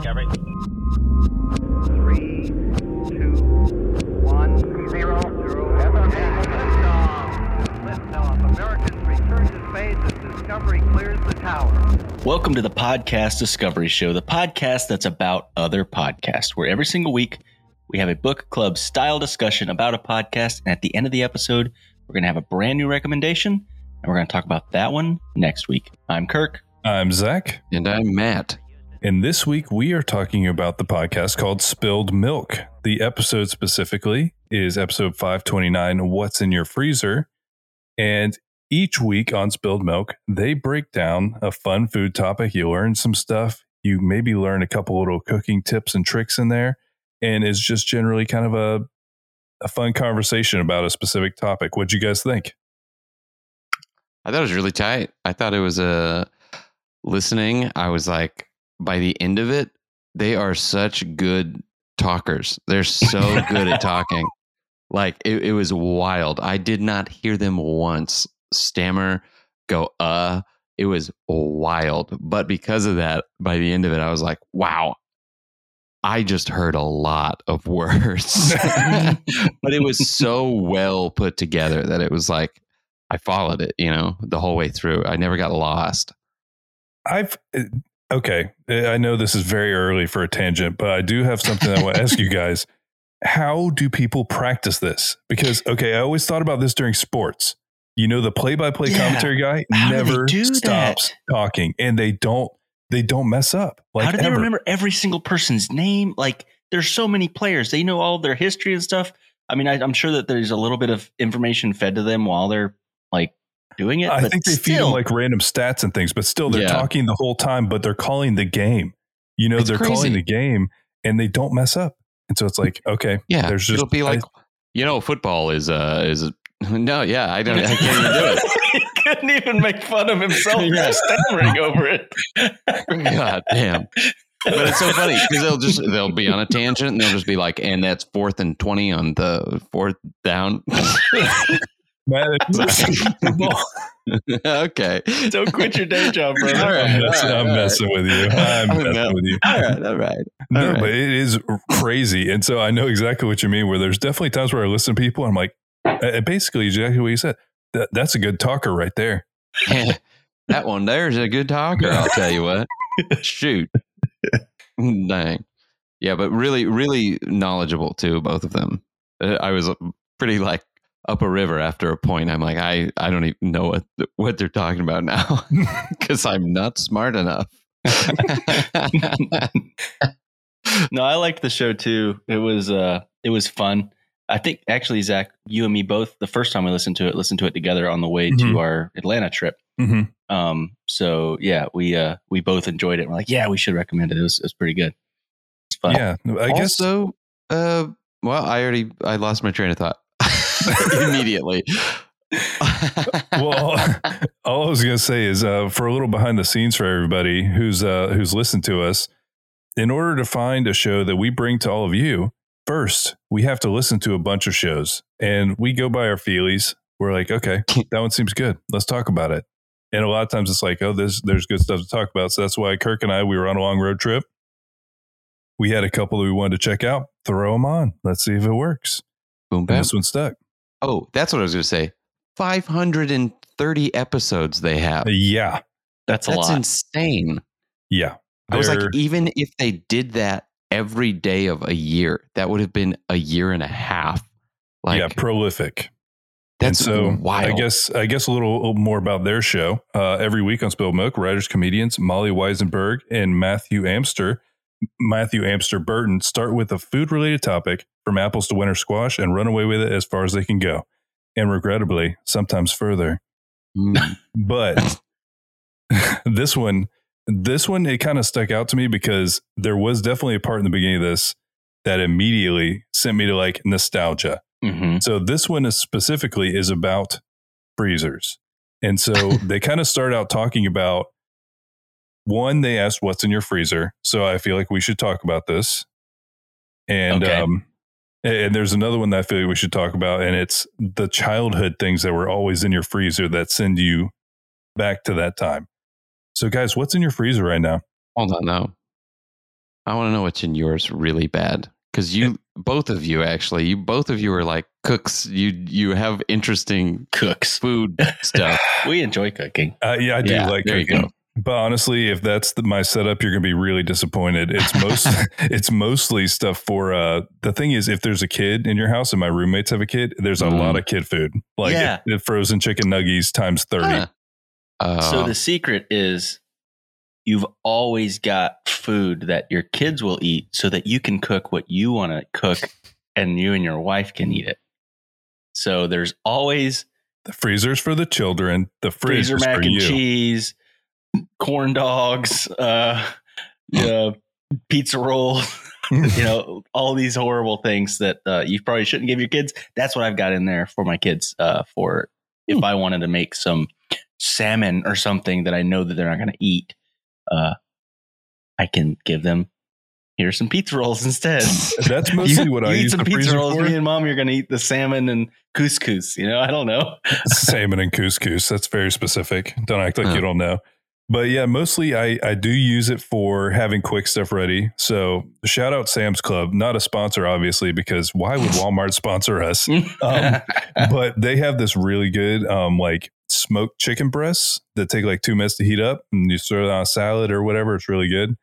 Discovery. Three, two, one, zero, zero. Liftoff. Liftoff. Americans return to space as Discovery clears the tower. Welcome to the Podcast Discovery Show, the podcast that's about other podcasts, where every single week we have a book club style discussion about a podcast. And at the end of the episode, we're going to have a brand new recommendation, and we're going to talk about that one next week. I'm Kirk. I'm Zach, And I'm Matt. And this week we are talking about the podcast called Spilled Milk. The episode specifically is episode 529 What's in Your Freezer? And each week on Spilled Milk, they break down a fun food topic. You learn some stuff. You maybe learn a couple little cooking tips and tricks in there. And it's just generally kind of a, a fun conversation about a specific topic. What'd you guys think? I thought it was really tight. I thought it was a uh, listening. I was like, by the end of it, they are such good talkers. They're so good at talking. Like it, it was wild. I did not hear them once stammer, go, uh, it was wild. But because of that, by the end of it, I was like, wow, I just heard a lot of words. but it was so well put together that it was like, I followed it, you know, the whole way through. I never got lost. I've uh, okay. I know this is very early for a tangent, but I do have something I want to ask you guys. How do people practice this? Because okay, I always thought about this during sports. You know, the play-by-play Yeah. commentary guy How never do stops that? talking, and they don't they don't mess up. Like How do they ever. remember every single person's name? Like, there's so many players. They know all their history and stuff. I mean, I, I'm sure that there's a little bit of information fed to them while they're like doing it. I think they feed them like random stats and things, but still they're Yeah. talking the whole time, but they're calling the game. You know, It's they're calling the game and they don't mess up. And so it's like, okay, Yeah. there's just it'll be like, I- you know, football is, uh, is, no, yeah, I don't, I can't even do it. he couldn't even make fun of himself Yeah. stammering over it. God damn. But it's so funny because they'll just they'll be on a tangent and they'll just be like, and that's fourth and twenty on the fourth down. Man, okay. Don't quit your day job, bro. All right. I'm, messing, all right, I'm all messing with you. I'm Oh, messing no. with you. All right, all right. No, All right. but it is crazy. And so I know exactly what you mean, where there's definitely times where I listen to people, and I'm like, uh, basically exactly what you said. That, that's a good talker right there. that one there's a good talker. I'll tell you what. Shoot. Dang. Yeah, but really, really knowledgeable too, both of them. Uh, I was pretty like up a river after a point. I'm like, I, I don't even know what what they're talking about now because I'm not smart enough. no, I liked the show too. It was uh it was fun. I think actually, Zach, you and me both the first time we listened to it, listened to it together on the way Mhm. to our Atlanta trip. hmm Um, so yeah, we uh we both enjoyed it. We're like, yeah, we should recommend it. It was, it was pretty good. It's fun. Yeah. I guess so uh, well, I already I lost my train of thought immediately. well, all I was going to say is uh, for a little behind the scenes for everybody who's uh, who's listened to us. In order to find a show that we bring to all of you, first we have to listen to a bunch of shows, and we go by our feelies. We're like, okay, that one seems good. Let's talk about it. And a lot of times it's like, oh, there's there's good stuff to talk about. So that's why Kirk and I we were on a long road trip. We had a couple that we wanted to check out. Throw them on. Let's see if it works. Boom, And this one stuck. Oh, that's what I was going to say. 530 episodes they have. Yeah, that's a That's lot. insane. yeah. I was like, even if they did that every day of a year, that would have been a year and a half. Like, yeah, prolific. that's and so wild. I guess I guess a little, more about their show. Uh, every week on Spilled Milk, writers comedians Molly Wizenberg and Matthew Amster, Matthew Amster Burton start with a food related topic from apples to winter squash and run away with it as far as they can go, and regrettably sometimes further. Mm. But this one, this one, it kind of stuck out to me because there was definitely a part in the beginning of this that immediately sent me to like nostalgia. hmm So this one is specifically is about freezers. And so they kind of start out talking about one, they asked what's in your freezer. So I feel like we should talk about this. And Okay. um and there's another one that I feel like we should talk about, and it's the childhood things that were always in your freezer that send you back to that time. So guys, what's in your freezer right now? Hold on, though. I want to know what's in yours really bad because you both of you actually you both of you are like cooks. You you have interesting Cooks. food stuff. We enjoy cooking. Uh, yeah, I do Yeah, like there you go. But honestly, if that's the, my setup, you're going to be really disappointed. It's most it's mostly stuff for uh the thing is if there's a kid in your house and my roommates have a kid, there's a Mhm. lot of kid food. Like Yeah. it- it frozen chicken nuggies times 30. Huh. Uh, so the secret is you've always got food that your kids will eat so that you can cook what you want to cook and you and your wife can eat it. So there's always The freezers for the children, the freezer mac for and you. cheese, corn dogs, uh, yeah, pizza rolls, you know, all these horrible things that uh, you probably shouldn't give your kids. That's what I've got in there for my kids. Uh, for if I wanted to make some salmon or something that I know that they're not going to eat, uh, I can give them. Here's some pizza rolls instead. That's mostly you, what I use some pizza rolls. for. Me and mom, you're going to eat the salmon and couscous. You know, I don't know. Salmon and couscous. That's very specific. Don't act like Huh. you don't know. But yeah, mostly I, I do use it for having quick stuff ready. So shout out Sam's Club, not a sponsor, obviously, because why would Walmart sponsor us? Um, but they have this really good um, like smoked chicken breasts that take like two minutes to heat up and you throw it on a salad or whatever. It's really good.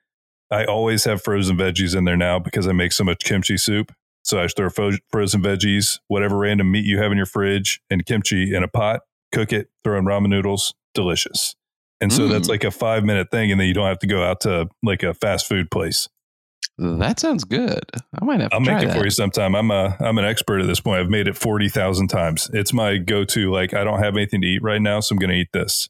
I always have frozen veggies in there now because I make so much kimchi soup. So I just throw fro- frozen veggies, whatever random meat you have in your fridge, and kimchi in a pot, cook it, throw in ramen noodles, delicious. And so Mm. that's like a five minute thing, and then you don't have to go out to like a fast food place. that sounds good. I might have I'll try make it that. for you sometime. I'm a I'm an expert at this point. I've made it forty thousand times. It's my go to. Like I don't have anything to eat right now, so I'm going to eat this.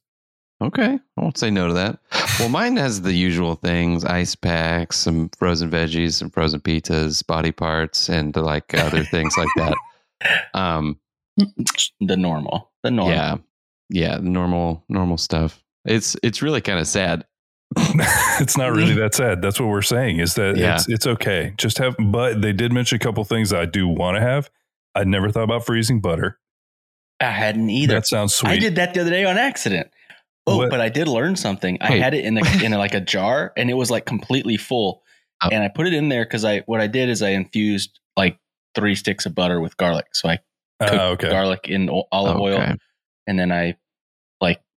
Okay, I won't say no to that. Well, mine has the usual things: ice packs, some frozen veggies, some frozen pizzas, body parts, and like other things like that. Um, the normal, the normal. yeah, yeah, normal, normal stuff. It's it's really kind of sad. it's not really that sad. That's what we're saying. Is that Yeah. it's it's okay. Just have. But they did mention a couple things that I do want to have. I never thought about freezing butter. I hadn't either. That sounds sweet. I did that the other day on accident. Oh, What? but I did learn something. I Wait. had it in a, in a, like a jar, and it was like completely full. Oh. And I put it in there because I what I did is I infused like three sticks of butter with garlic. So I Ah, cooked okay. garlic in o- olive oil, and then I like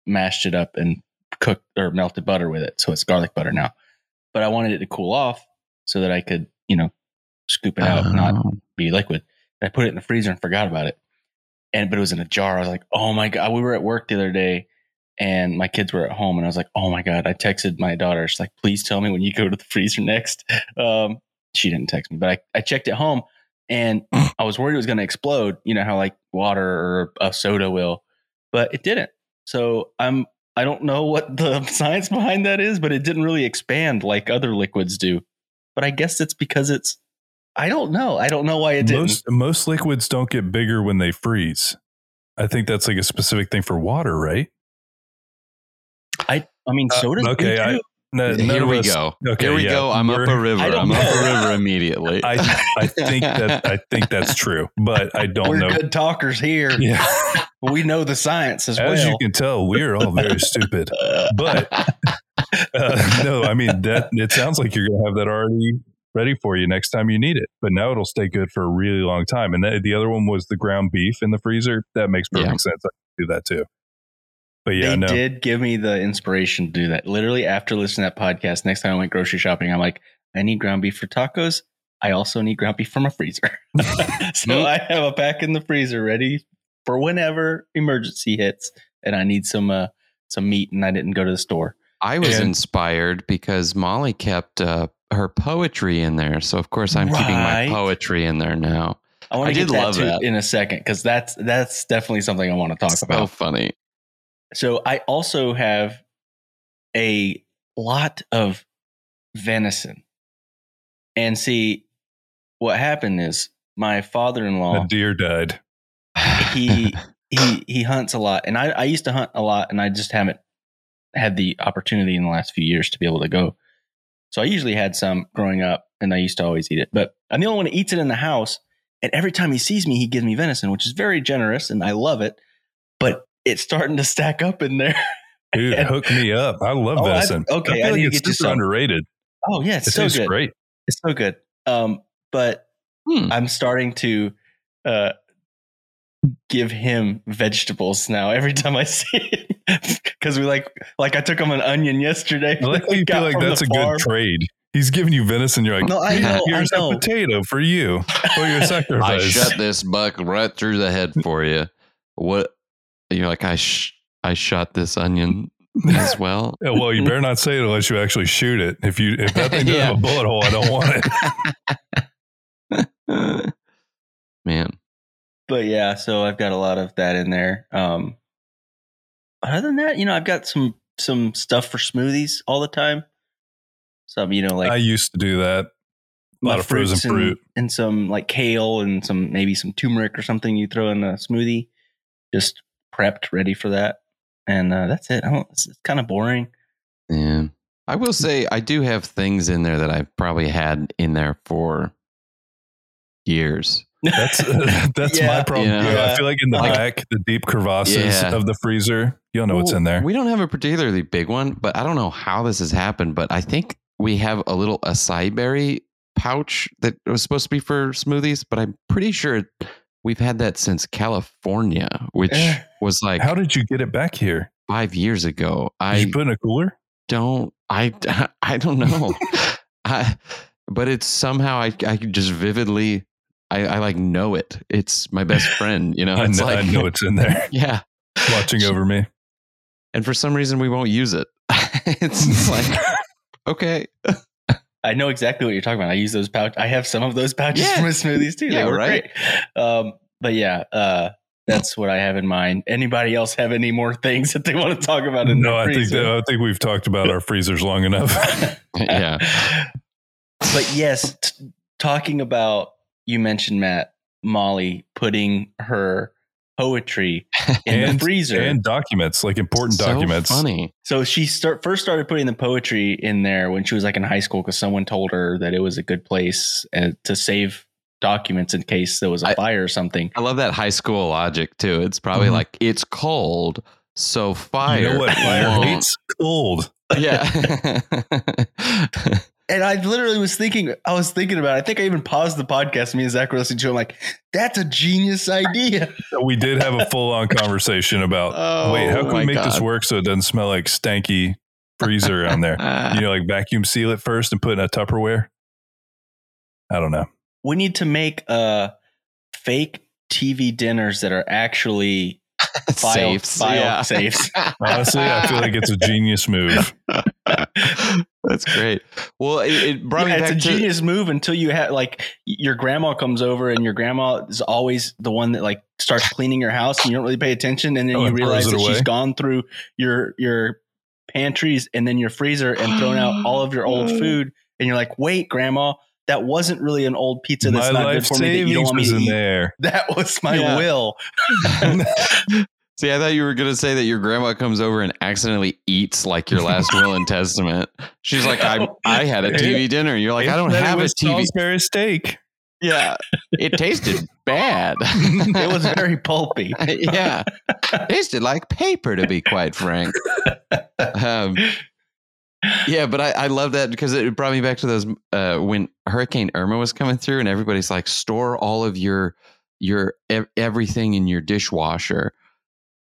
mashed it up and cooked or melted butter with it. So it's garlic butter now. But I wanted it to cool off so that I could you know scoop it out, not Oh. be liquid. And I put it in the freezer and forgot about it. And but it was in a jar. I was like, oh my god. We were at work the other day, and my kids were at home, and I was like, oh my god. I texted my daughter. She's like, please tell me when you go to the freezer next. Um, she didn't text me, but I, I checked at home, and I was worried it was going to explode. You know how like water or a soda will, but it didn't. So I'm I don't know what the science behind that is, but it didn't really expand like other liquids do. But I guess it's because it's I don't know. I don't know why it didn't. Most most liquids don't get bigger when they freeze. I think that's like a specific thing for water, right? I I mean Uh, soda's okay, good I-. No- Here we us- go. Okay, Here we yeah, go. I'm up a river. I don't I'm up a river immediately. I I think that I think that's true, but I don't We're know. good talkers here. Yeah, We know the science as, well. as you can tell, we are all very stupid. But uh, no, I mean that it sounds like you're going to have that already ready for you next time you need it. But now it'll stay good for a really long time. And that, the other one was the ground beef in the freezer. That makes perfect Yeah. sense. I can do that too. But yeah, they no. did give me the inspiration to do that. Literally after listening to that podcast, next time I went grocery shopping, I'm like, I need ground beef for tacos. I also need ground beef from my freezer. so I have a pack in the freezer ready for whenever emergency hits and I need some uh some meat and I didn't go to the store. I was And- inspired because Molly kept uh, her poetry in there. So of course I'm keeping my poetry in there now. I want to get that love too that. in a second because that's that's definitely something I want to talk so about. funny. So I also have a lot of venison. And see, what happened is my father-in-law deer died. he he he hunts a lot, and I I used to hunt a lot, and I just haven't had the opportunity in the last few years to be able to go. So I usually had some growing up, and I used to always eat it. But I'm the only one that eats it in the house, and every time he sees me, he gives me venison, which is very generous, and I love it. But it's starting to stack up in there. Dude, And- hook me up. I love Oh, I- venison. okay, I feel I like need to it's get you super some. underrated. Oh yeah, it's It so good. great. It's so good. Um, but Hmm. I'm starting to uh, give him vegetables now every time I see it because we like like I took him an onion yesterday. I like you feel like that's a farm. good trade. He's giving you venison. You're like, No, I know, I here's a potato for you for your sacrifice. I sacrifice. shot this buck right through the head for you. What? You're like I sh- I shot this onion as well. Yeah, well, you better not say it unless you actually shoot it. If you if that thing doesn't have a bullet hole, I don't want it. Man, But yeah, so I've got a lot of that in there. Um, other than that, you know, I've got some some stuff for smoothies all the time. Some, you know, like I used to do that. A lot of frozen and- fruit. and some like kale and some maybe some turmeric or something you throw in a smoothie. Just prepped, ready for that, and uh, that's it. I don't. It's, it's kind of boring. yeah. I will say I do have things in there that I've probably had in there for years. That's that's Yeah. my problem. Yeah. too. I feel like in the Like- back, the deep crevasses Yeah. of the freezer, you'll know what's in there. We don't have a particularly big one, but I don't know how this has happened. But I think we have a little acai berry pouch that was supposed to be for smoothies, but I'm pretty sure we've had that since California, which Eh. was like How did you get it back here? five years ago. Did I you put it in a cooler? don't, I, I don't know. I, but it's somehow I, I just vividly, I, I like know it. It's my best friend. You know, I know, like, I know it's in there, yeah. watching over me. And for some reason, we won't use it. it's like, okay. I know exactly what you're talking about. I use those pouch. I have some of those pouches Yeah. for my smoothies too. Yeah, they work right. great. Um, but yeah, uh, that's what I have in mind. Anybody else have any more things that they want to talk about in No, their I think that, I think we've talked about our freezers long enough. yeah. but yes, t- talking about you mentioned Matt Molly putting her poetry in And- the freezer. and documents, like important So documents. funny. so she start, first started putting the poetry in there when she was like in high school because someone told her that it was a good place uh, to save documents in case there was a I- fire or something. I love that high school logic too. It's probably Mhm. like it's cold, so fire. You know what fire won't- hates? Cold. Yeah. And I literally was thinking, I was thinking about it. I think I even paused the podcast. Me and Zach were listening to it. I'm like, that's a genius idea. We did have a full on conversation about Oh, wait, how can we make this work so it doesn't smell like stanky freezer on there? You know, like vacuum seal it first and put in a Tupperware. I don't know. We need to make uh, fake TV dinners that are actually file, Safes. file yeah. safes. Honestly, I feel like it's a genius move. That's great. Well, it, it brought Yeah, me it's back a to genius move until you have like your grandma comes over and your grandma is always the one that like starts cleaning your house and you don't really pay attention and then Oh, you and realize it that she's gone through your your pantries and then your freezer and thrown out all of your old food and you're like wait grandma that wasn't really an old pizza that's My not good life for me that you don't savings want me was to in eat there. that was my Yeah. will See, I thought you were going to say that your grandma comes over and accidentally eats like your last will and testament. She's like, I, I had a TV dinner. You're like, I don't have a was TV. Salisbury steak. Yeah. It tasted bad. it was very pulpy yeah. Tasted like paper, to be quite frank. Um, yeah, but I, I love that because it brought me back to those uh, when Hurricane Irma was coming through, and everybody's like, store all of your your ev- everything in your dishwasher,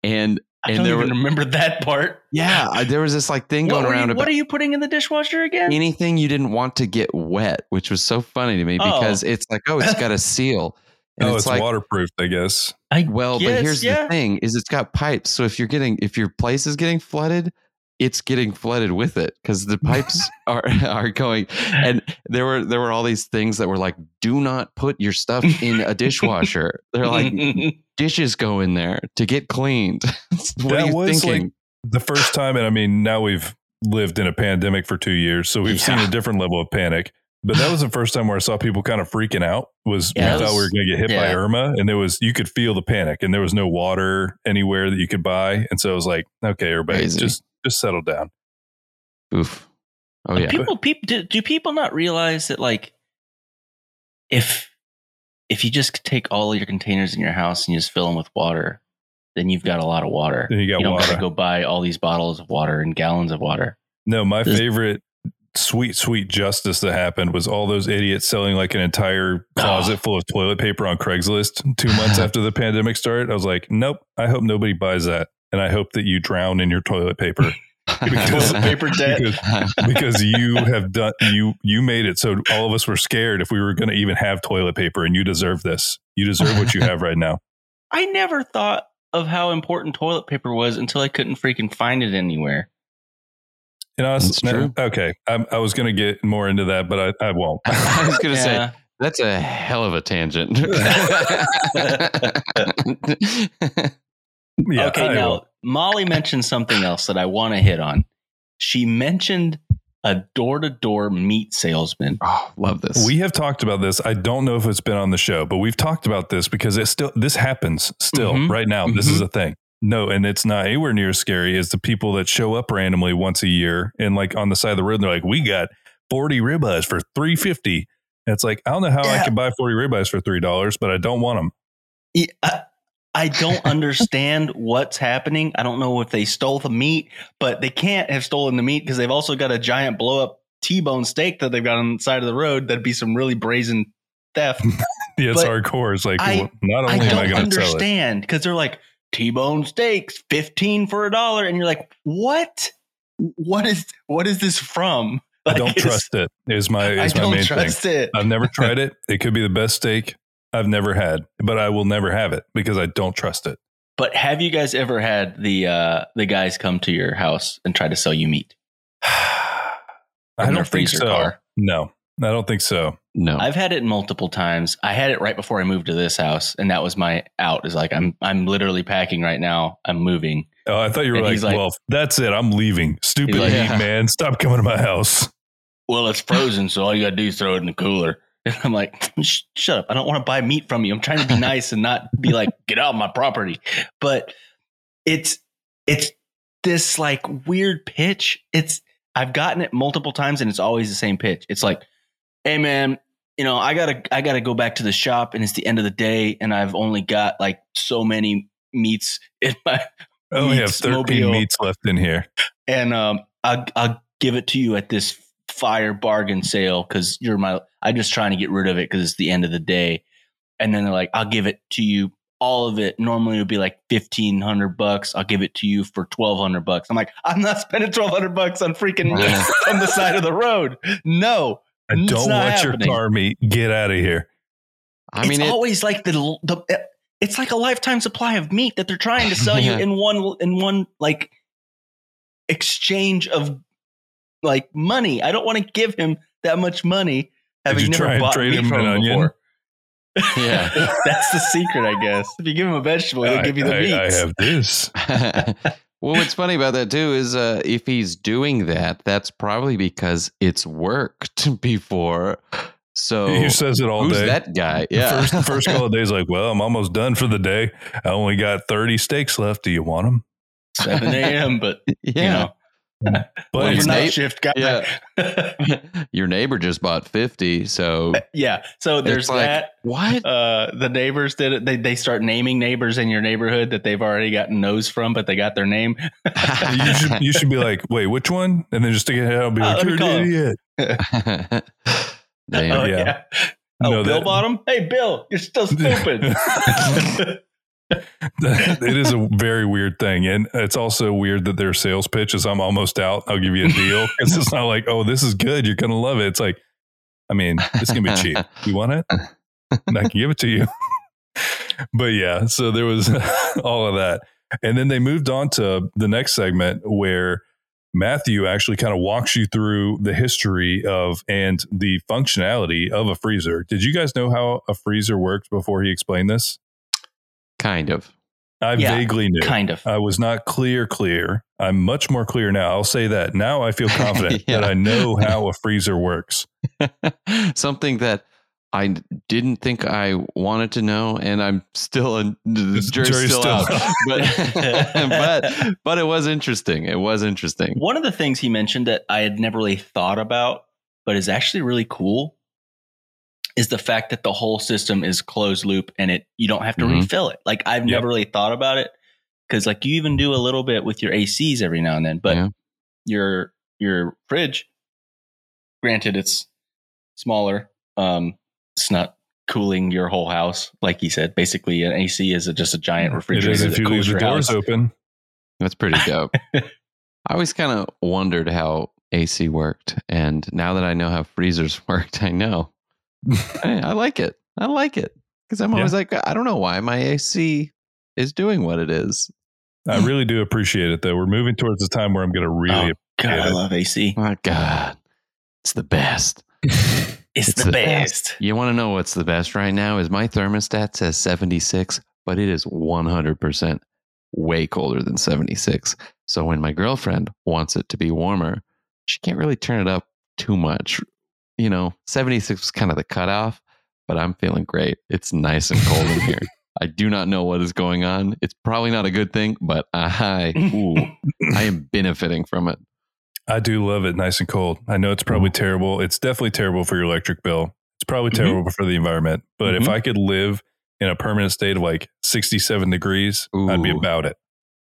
and I And don't there even were- remember that part yeah, I- there was this like thing what, going were you- around what are you putting in the dishwasher again anything you didn't want to get wet, which was so funny to me Oh. because it's like, oh, it's got a seal, and Oh, it's, it's, like, waterproof, I guess. I Well, but here's yeah. the thing: is it's got pipes. So if you're getting, if your place is getting flooded, it's getting flooded with it because the pipes are are going. And there were there were all these things that were like, do not put your stuff in a dishwasher. They're like dishes go in there to get cleaned. what That are you was, thinking? like, The first time, and I mean, now we've lived in a pandemic for two years, so we've seen a different level of panic. But that was the first time where I saw people kind of freaking out. Was Yeah, we thought we were going to get hit by. Irma, and there was you could feel the panic, and there was no water anywhere that you could buy, and so it was like, okay, everybody, Crazy. just just settle down. Oof. Oh yeah. people people do, do people not realize that like if if you just take all your containers in your house and you just fill them with water then you've got a lot of water Then you got you don't water. gotta go buy all these bottles of water and gallons of water No, my This- favorite sweet, sweet justice that happened was all those idiots selling like an entire closet full of toilet paper on Craigslist two months after the pandemic started. I was like, nope, I hope nobody buys that. And I hope that you drown in your toilet paper because, paper debt. because, because you have done you you made it so all of us were scared if we were going to even have toilet paper and you deserve this. You deserve what you have right now. I never thought of how important toilet paper was until I couldn't freaking find it anywhere. You know, That's true. okay. I, I was going to get more into that, but I, I won't. I was gonna say that's a hell of a tangent. Yeah, okay, I now won't. Molly mentioned something else that I want to hit on. She mentioned a door-to-door meat salesman. oh, love this. We have talked about this. I don't know if it's been on the show, but we've talked about this because it still this happens still Mhm. right now. This Mhm. is a thing. No, and it's not anywhere near as scary as the people that show up randomly once a year and like on the side of the road. And they're like, "We got forty ribeyes for three fifty. It's like I don't know how I can buy forty ribeyes for three dollars, but I don't want them. Yeah, I, I don't understand what's happening. I don't know if they stole the meat, but they can't have stolen the meat because they've also got a giant blow-up T-bone steak that they've got on the side of the road. That'd be some really brazen theft. Yeah, it's But hardcore. It's like I- not I only am I going to sell understand because they're like T-bone steaks, fifteen for a dollar, and you're like, what? What is what is this from? I don't trust it. Is my I my don't main thing. trust it. I've never tried it. It could be the best steak I've never had, but I will never have it because I don't trust it. But have you guys ever had the uh, the guys come to your house and try to sell you meat? I don't think so. car? No, I don't think so. no. I've had it multiple times. I had it right before I moved to this house, and that was my out. Is like I'm I'm literally packing right now. I'm moving. Oh, I thought you were like, like- well, that's it. I'm leaving. Stupid like, meat Yeah. man. Stop coming to my house. Well, it's frozen, so all you gotta do is throw it in the cooler. And I'm like, shut up! I don't want to buy meat from you. I'm trying to be nice and not be like, get out of my property. But it's it's this like weird pitch. It's I've gotten it multiple times, and it's always the same pitch. It's like, hey man, you know, I gotta I gotta go back to the shop, and it's the end of the day, and I've only got like so many meats in my I only have Meats 13 mobile. meats left in here. and um, I'll, I'll give it to you at this fire bargain sale because you're my. I'm just trying to get rid of it because it's the end of the day. And then they're like, I'll give it to you, all of it. Normally it would be like fifteen hundred bucks. I'll give it to you for twelve hundred bucks. I'm like, I'm not spending twelve hundred bucks on freaking meat Yeah. on the side of the road. No, I don't want happening. your car meat. Get out of here. I mean, it's it, always like the the. It's like a lifetime supply of meat that they're trying to sell you in one in one like exchange of like money. I don't want to give him that much money. Having you never try and bought trade meat him from an him onion? before. Yeah. that's the secret, I guess. If you give him a vegetable, he'll I, give you the I- meat. I have this. well, what's funny about that too is uh, if he's doing that, that's probably because it's worked before. So he says it all who's day. that guy? The Yeah. First, first couple of days, like, well, I'm almost done for the day. I only got 30 steaks left. Do you want them? Seven a.m. But yeah. you know, But Well, he's his overnight shift guy. Yeah. Your neighbor just bought 50. So yeah. So there's like, that. what? uh, the neighbors did it. They they start naming neighbors in your neighborhood that they've already gotten nose from, but they got their name. you should you should be like, wait, which one? And then just stick it out and be Uh, like, let me you're call an idiot. Damn. Oh yeah. yeah. Oh, No, Bill that- Bottom. Hey, Bill, you're still stupid. It is a very weird thing. And it's also weird that their sales pitch is I'm almost out. I'll give you a deal. It's just not like, oh, this is good. You're going to love it. It's like, I mean, it's going to be cheap. You want it? And I can give it to you. but yeah, so there was all of that. And then they moved on to the next segment where Matthew actually kind of walks you through the history of and the functionality of a freezer. Did you guys know how a freezer worked before he explained this? Kind of. I Yeah, vaguely knew. kind of. I was not clear, clear. I'm much more clear now. I'll say that. Now I feel confident Yeah. that I know how a freezer works. Something that I didn't think I wanted to know, and I'm still in the This jury's, jury's still, still out. out. but but but it was interesting. It was interesting. One of the things he mentioned that I had never really thought about, but is actually really cool, is the fact that the whole system is closed loop and it you don't have to Mhm. refill it. Like I've Yep. never really thought about it because like you even do a little bit with your ACs every now and then, but Yeah. your your fridge granted, it's smaller. Um, it's not cooling your whole house, like he said. Basically, an AC is a, just a giant refrigerator is if that you leave cools the your doors house. open. That's pretty dope. I always kind of wondered how AC worked, and now that I know how freezers worked, I know. Hey, I like it. I like it because I'm always like, I don't know why my AC is doing what it is. I really do appreciate it though. We're moving towards the time where I'm going to really. Oh, God, I love AC. My God, it's the best. It's, It's the, the best. You want to know what's the best right now? Is my thermostat says 76, but it is 100% way colder than 76. So when my girlfriend wants it to be warmer, she can't really turn it up too much. You know, 76 is kind of the cutoff, but I'm feeling great. It's nice and cold in here. I do not know what is going on. It's probably not a good thing, but I, ooh, I am benefiting from it. I do love it nice and cold. I know it's probably terrible. It's definitely terrible for your electric bill. It's probably Mhm. terrible for the environment. But if Mhm. I could live in a permanent state of like 67 degrees, I'd be about it.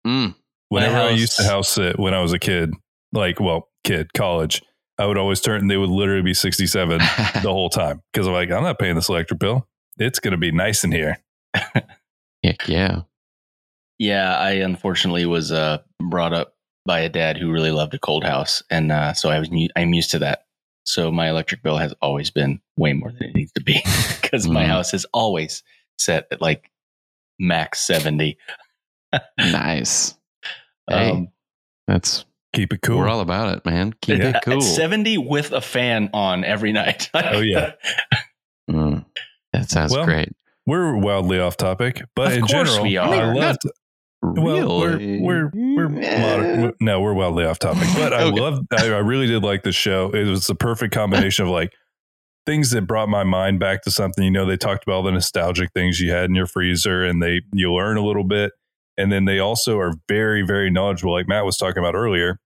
Mm. Whenever I used to house sit when I was a kid, like, well, kid, college, I would always turn, and they would literally be 67 the whole time because I'm like, I'm not paying this electric bill. It's going to be nice in here. Heck yeah. Yeah, I unfortunately was uh, brought up by a dad who really loved a cold house, and uh, so I was I'm used to that. So my electric bill has always been way more than it needs to be because my Mm. house is always set at like max seventy. Nice. Hey, Um, that's Keep it cool. we're all about it, man. Keep at- it at cool. seventy with a fan on every night. Oh, yeah. Mm. That sounds Well, great. we're wildly off topic, but Of in course general, we are. I We're Well, Really? we're we're we're, moder- no, we're wildly off topic. But I Okay. love, I, I really did like the show. It was the perfect combination of like things that brought my mind back to something. You know, they talked about all the nostalgic things you had in your freezer, and they you learn a little bit, and then they also are very very knowledgeable, like Matt was talking about earlier,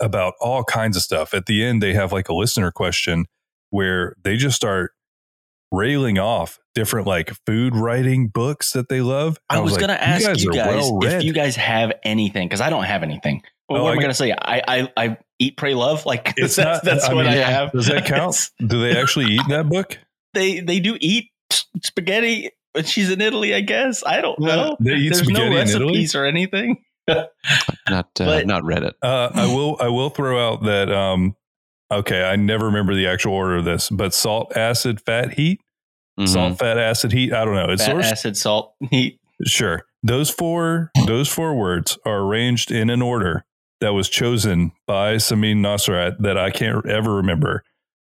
about all kinds of stuff. At the end, they have like a listener question where they just start railing off different like food writing books that they love. I was like, gonna ask you are guys well-read." if you guys have anything because I don't have anything. Well, Oh, what I am I gonna say? I I, I eat, pray, love. Like that's, not- that's I what mean, I have. Does that count? Do they actually eat in that book? they they do eat spaghetti when she's in Italy. I guess I don't know. They eat There's no spaghetti in Italy. recipes or anything. Not uh, But- not Reddit. Uh, I will. I will throw out that. Um, okay, I never remember the actual order of this, but salt, acid, fat, heat. Mhm. Salt, fat, acid, heat. I don't know. It's Fat, sort acid, salt, heat. sure. Those four. Those four words are arranged in an order that was chosen by Samin Nosrat that I can't ever remember.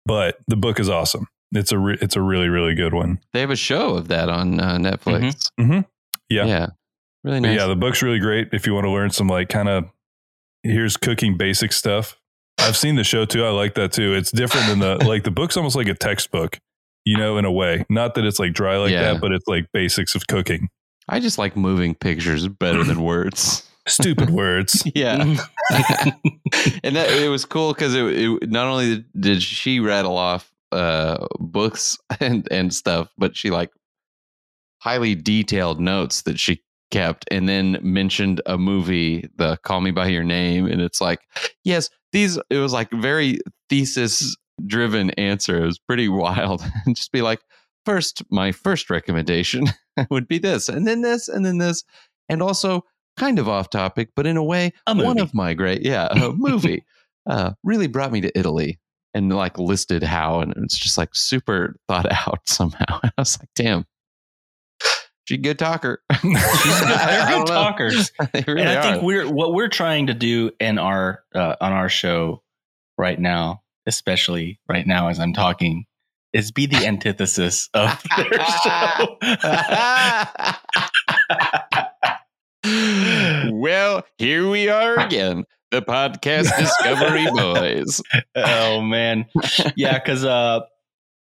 But the book is awesome. It's a. Re- it's a really really good one. They have a show of that on uh, Netflix. Mm-hmm. Yeah. Yeah. Really But nice. yeah, the book's really great if you want to learn some like kind of here's cooking basic stuff. I've seen the show too. I like that too. It's different than the like the book's almost like a textbook, you know, in a way. Not that it's like dry like Yeah. that, but it's like basics of cooking. I just like moving pictures better than words. Stupid words. Yeah. and that it was cool because it, it not only did she rattle off uh books and and stuff but she like highly detailed notes that she kept and then mentioned a movie the call me by your name and it's like yes these it was like very thesis driven answer. It was pretty wild. And just be like first my first recommendation would be this and then this and then this and also kind of off topic but in a way A one of my great yeah a movie uh really brought me to italy and like listed how and it's just like super thought out somehow i was like damn she's a good talker They're good talkers. really and I are. think we're what we're trying to do in our uh, on our show right now, especially right now as I'm talking, is be the antithesis of their show. well here we are again the podcast discovery boys oh man, yeah, because uh,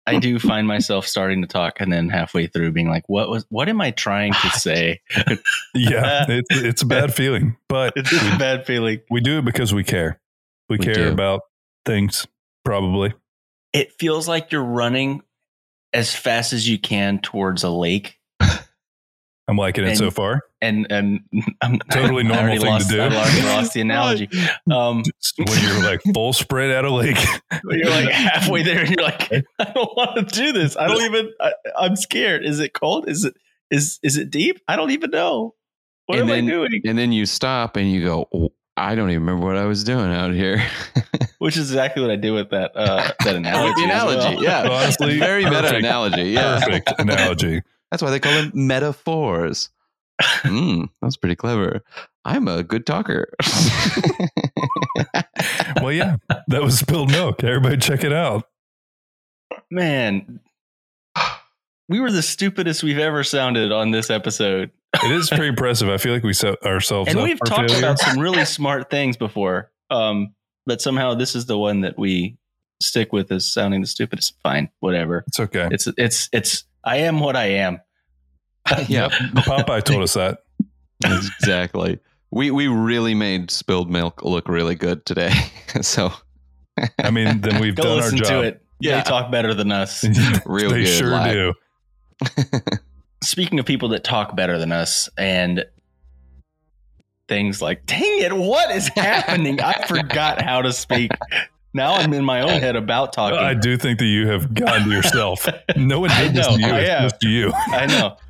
I do find myself starting to talk and then halfway through being like, "What was? What am I trying to say?" Yeah, it's it's a bad feeling, but It's a bad feeling. we do it because we care. We, We care do. about things, probably. It feels like you're running as fast as you can towards a lake I'm liking it And- so far. and and I'm Totally normal already thing to do. I already lost the analogy. Um, When you're like full spread out of lake. you're like halfway there, and you're like, I don't want to do this. I don't even. I, I'm scared. Is it cold? Is it is is it deep? I don't even know. What And am then- I doing? And then you stop and you go, "Oh, I don't even remember what I was doing out here. Which is exactly what I did with that uh, that analogy. the as well. analogy, yeah. Honestly, Very meta analogy. Yeah. Perfect analogy. That's why they call them metaphors. Mm, that's pretty clever. I'm a good talker. Well, yeah, that was spilled milk. Everybody check it out. Man, we were the stupidest we've ever sounded on this episode. It is pretty impressive. I feel like we set ourselves and up we've talked failure. about some really smart things before um but somehow this is the one that we stick with as sounding the stupidest fine whatever It's okay. it's it's it's i am what i am yeah, Popeye told us that. exactly. We we really made spilled milk look really good today. so I mean, then we've go done our listen to job. it Yeah. they talk better than us Real they good sure live. do. speaking of people that talk better than us and things like dang it what is happening i forgot how to speak now i'm in my own head about talking I do think that you have gotten to yourself. No one did this to you. I It's just you. I know.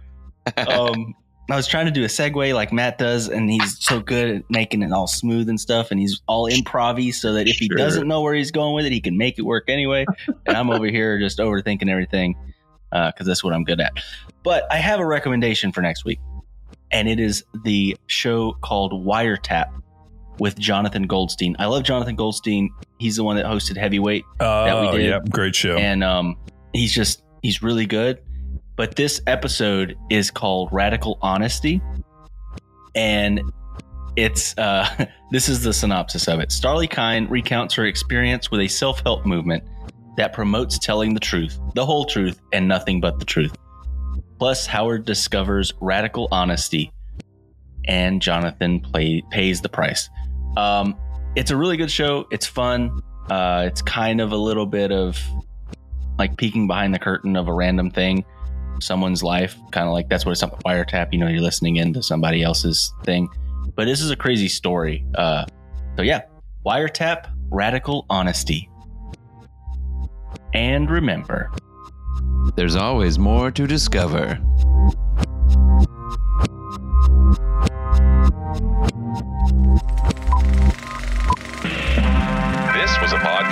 Um, I was trying to do a segue like Matt does, and he's so good at making it all smooth and stuff, and he's all improv so that if he doesn't know where he's going with it, he can make it work anyway. And I'm over here just overthinking everything because that's what I'm good at. But I have a recommendation for next week, and it is the show called Wiretap with Jonathan Goldstein. I love Jonathan Goldstein. He's the one that hosted Heavyweight Uh, we did. Yeah, great show. and um, he's just he's really good. But this episode is called Radical Honesty, and it's uh, this is the synopsis of it. Starlee Kine recounts her experience with a self-help movement that promotes telling the truth, the whole truth, and nothing but the truth. Plus, Howard discovers radical honesty, and Jonathan play, pays the price. Um, it's a really good show. It's fun. Uh, it's kind of a little bit of like peeking behind the curtain of a random thing, someone's life. Kind of like that's what it's up wiretap. You know, you're listening into somebody else's thing. But this is a crazy story. Uh, so yeah, wiretap, radical honesty, and remember. There's always more to discover.